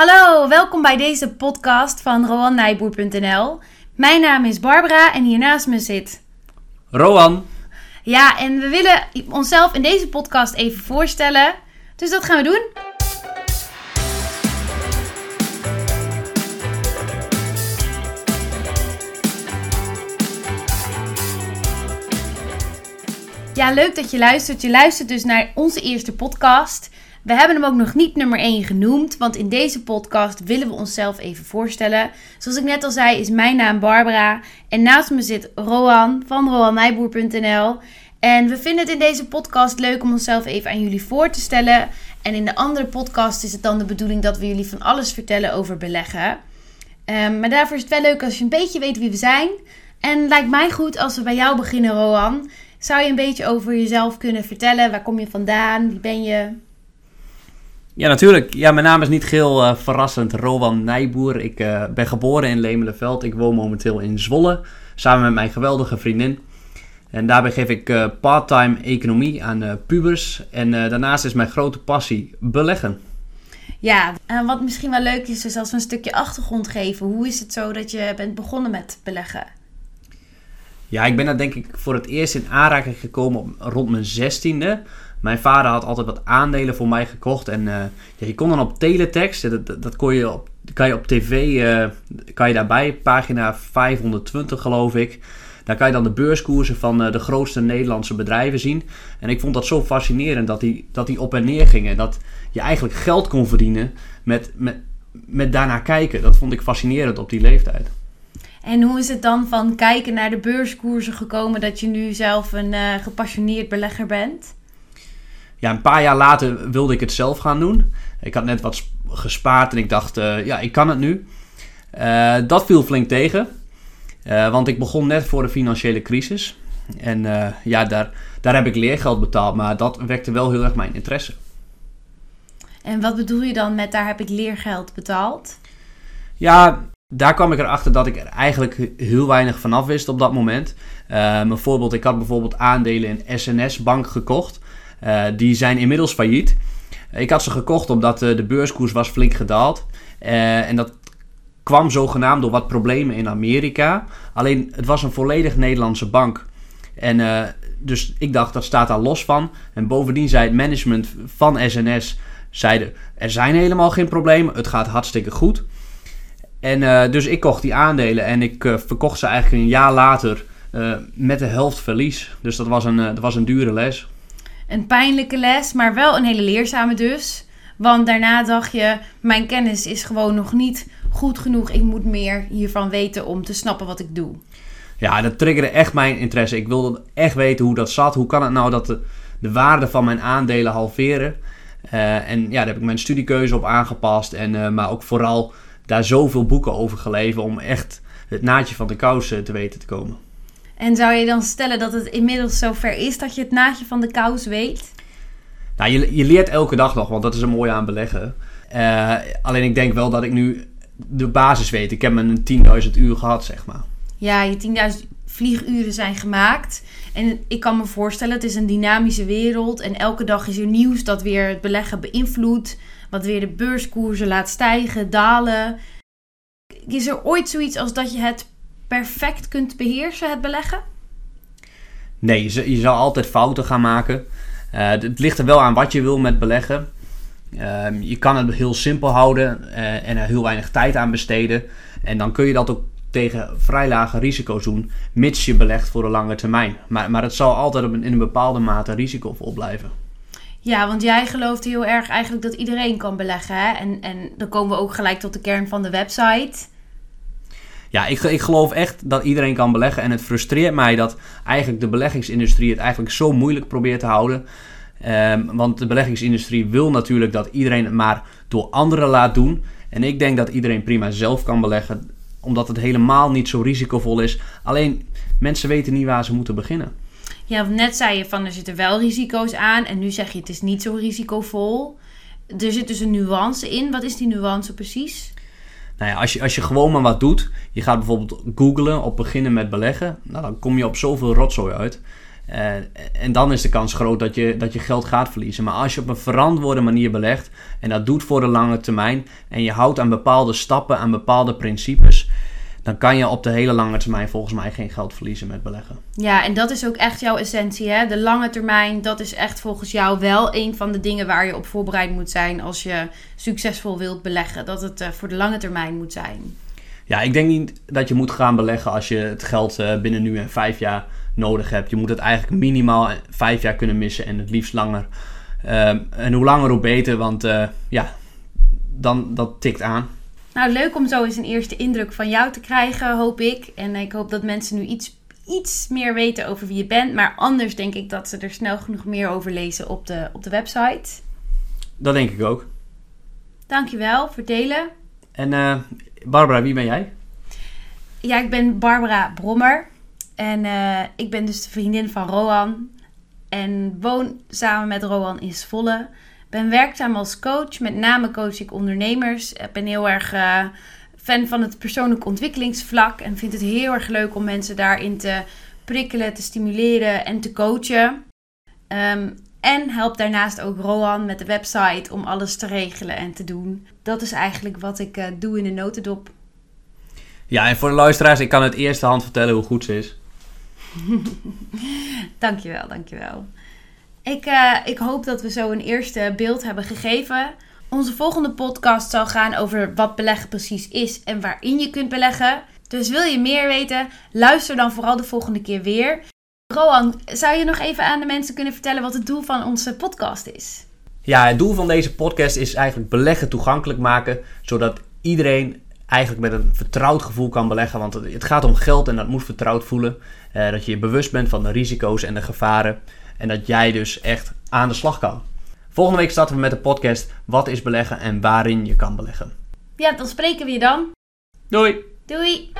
Hallo, welkom bij deze podcast van RoanNijboer.nl. Mijn naam is Barbara en hiernaast me zit... Roan. Ja, en we willen onszelf in deze podcast even voorstellen. Dus dat gaan we doen. Ja, leuk dat je luistert. Je luistert dus naar onze eerste podcast. We hebben hem ook nog niet nummer 1 genoemd, want in deze podcast willen we onszelf even voorstellen. Zoals ik net al zei, is mijn naam Barbara en naast me zit Roan van roannijboer.nl. En we vinden het in deze podcast leuk om onszelf even aan jullie voor te stellen. En in de andere podcast is het dan de bedoeling dat we jullie van alles vertellen over beleggen. Um, maar daarvoor is het wel leuk als je een beetje weet wie we zijn. En lijkt mij goed als we bij jou beginnen, Roan. Zou je een beetje over jezelf kunnen vertellen? Waar kom je vandaan? Wie ben je? Ja, natuurlijk. Ja, mijn naam is niet heel uh, verrassend Rowan Nijboer. Ik uh, ben geboren in Lemelenveld. Ik woon momenteel in Zwolle, samen met mijn geweldige vriendin. En daarbij geef ik uh, part-time economie aan pubers. En daarnaast is mijn grote passie beleggen. Ja, en wat misschien wel leuk is, is als we een stukje achtergrond geven. Hoe is het zo dat je bent begonnen met beleggen? Ja, ik ben daar denk ik voor het eerst in aanraking gekomen op, rond mijn zestiende. Mijn vader had altijd wat aandelen voor mij gekocht. En ja, je kon dan op teletext, dat, dat kon je op, kan je op tv, uh, kan je daarbij, pagina 520 geloof ik. Daar kan je dan de beurskoersen van uh, de grootste Nederlandse bedrijven zien. En ik vond dat zo fascinerend dat die, dat die op en neer gingen. Dat je eigenlijk geld kon verdienen met, met, met daarnaar kijken. Dat vond ik fascinerend op die leeftijd. En hoe is het dan van kijken naar de beurskoersen gekomen dat je nu zelf een gepassioneerd belegger bent? Ja, een paar jaar later wilde ik het zelf gaan doen. Ik had net wat gespaard en ik dacht, uh, ja, ik kan het nu. Uh, dat viel flink tegen. want ik begon net voor de financiële crisis. En ja, daar, daar heb ik leergeld betaald, maar dat wekte wel heel erg mijn interesse. En wat bedoel je dan met daar heb ik leergeld betaald? Ja, daar kwam ik erachter dat ik er eigenlijk heel weinig vanaf wist op dat moment. Uh, bijvoorbeeld, ik had bijvoorbeeld aandelen in SNS Bank gekocht. Uh, die zijn inmiddels failliet. Ik had ze gekocht omdat uh, de beurskoers was flink gedaald. en dat kwam zogenaamd door wat problemen in Amerika. Alleen, het was een volledig Nederlandse bank. En dus ik dacht, dat staat daar los van. En bovendien zei het management van SNS... Zeiden, er zijn helemaal geen problemen, het gaat hartstikke goed. En dus ik kocht die aandelen en ik verkocht ze eigenlijk een jaar later met de helft verlies. Dus dat was, een, dat was een dure les. Een pijnlijke les, maar wel een hele leerzame dus. Want daarna dacht je, mijn kennis is gewoon nog niet goed genoeg. Ik moet meer hiervan weten om te snappen wat ik doe. Ja, dat triggerde echt mijn interesse. Ik wilde echt weten hoe dat zat. Hoe kan het nou dat de, de waarde van mijn aandelen halveren? en ja, daar heb ik mijn studiekeuze op aangepast. En, maar ook vooral daar zoveel boeken over gelezen om echt het naadje van de kous te weten te komen. En zou je dan stellen dat het inmiddels zover is dat je het naadje van de kous weet? Nou, je, je leert elke dag nog, want dat is een mooie aan beleggen. Uh, alleen ik denk wel dat ik nu de basis weet. Ik heb mijn 10.000 uur gehad, zeg maar. Ja, je 10.000 vlieguren zijn gemaakt. En ik kan me voorstellen, het is een dynamische wereld. En elke dag is er nieuws dat weer het beleggen beïnvloedt wat weer de beurskoersen laat stijgen, dalen. Is er ooit zoiets als dat je het perfect kunt beheersen, het beleggen? Nee, je, je zal altijd fouten gaan maken. Uh, het ligt er wel aan wat je wil met beleggen. Uh, je kan het heel simpel houden uh, en er heel weinig tijd aan besteden. En dan kun je dat ook tegen vrij lage risico's doen, mits je belegt voor de lange termijn. Maar, maar het zal altijd op een, in een bepaalde mate risicovol blijven. Ja, want jij gelooft heel erg eigenlijk dat iedereen kan beleggen. Hè? En, en dan komen we ook gelijk tot de kern van de website. Ja, ik, ik geloof echt dat iedereen kan beleggen. En het frustreert mij dat eigenlijk de beleggingsindustrie het eigenlijk zo moeilijk probeert te houden. Um, want de beleggingsindustrie wil natuurlijk dat iedereen het maar door anderen laat doen. En ik denk dat iedereen prima zelf kan beleggen, omdat het helemaal niet zo risicovol is. Alleen mensen weten niet waar ze moeten beginnen. Ja, net zei je van er zitten wel risico's aan. En nu zeg je het is niet zo risicovol. Er zit dus een nuance in. Wat is die nuance precies? Nou ja, als je, als je gewoon maar wat doet. Je gaat bijvoorbeeld googlen op beginnen met beleggen. Nou, dan kom je op zoveel rotzooi uit. Eh, en dan is de kans groot dat je, dat je geld gaat verliezen. Maar als je op een verantwoorde manier belegt en dat doet voor de lange termijn en je houdt aan bepaalde stappen, aan bepaalde principes, dan kan je op de hele lange termijn volgens mij geen geld verliezen met beleggen. Ja, en dat is ook echt jouw essentie. Hè? De lange termijn, dat is echt volgens jou wel een van de dingen waar je op voorbereid moet zijn als je succesvol wilt beleggen. Dat het uh, voor de lange termijn moet zijn. Ja, ik denk niet dat je moet gaan beleggen als je het geld uh, binnen nu en vijf jaar nodig hebt. Je moet het eigenlijk minimaal vijf jaar kunnen missen en het liefst langer. Uh, en hoe langer hoe beter, want uh, ja, dan dat tikt aan. Nou, leuk om zo eens een eerste indruk van jou te krijgen, hoop ik. En ik hoop dat mensen nu iets, iets meer weten over wie je bent. Maar anders denk ik dat ze er snel genoeg meer over lezen op de, op de website. Dat denk ik ook. Dankjewel voor het delen. En uh, Barbara, wie ben jij? Ja, ik ben Barbara Brommer. En uh, ik ben dus de vriendin van Roan. En woon samen met Roan in Zwolle ben werkzaam als coach. Met name coach ik ondernemers. Ik ben heel erg uh, fan van het persoonlijk ontwikkelingsvlak. En vind het heel erg leuk om mensen daarin te prikkelen, te stimuleren en te coachen. Um, en help daarnaast ook Rohan met de website om alles te regelen en te doen. Dat is eigenlijk wat ik uh, doe in de notendop. Ja, en voor de luisteraars, ik kan het eerste hand vertellen hoe goed ze is. dankjewel, dankjewel. Ik, uh, ik hoop dat we zo een eerste beeld hebben gegeven. Onze volgende podcast zal gaan over wat beleggen precies is en waarin je kunt beleggen. Dus wil je meer weten, luister dan vooral de volgende keer weer. Rohan, zou je nog even aan de mensen kunnen vertellen wat het doel van onze podcast is? Ja, het doel van deze podcast is eigenlijk beleggen toegankelijk maken, zodat iedereen eigenlijk met een vertrouwd gevoel kan beleggen. Want het gaat om geld en dat moet vertrouwd voelen. Uh, dat je je bewust bent van de risico's en de gevaren. En dat jij dus echt aan de slag kan. Volgende week starten we met de podcast Wat is beleggen en waarin je kan beleggen. Ja, dan spreken we je dan. Doei. Doei.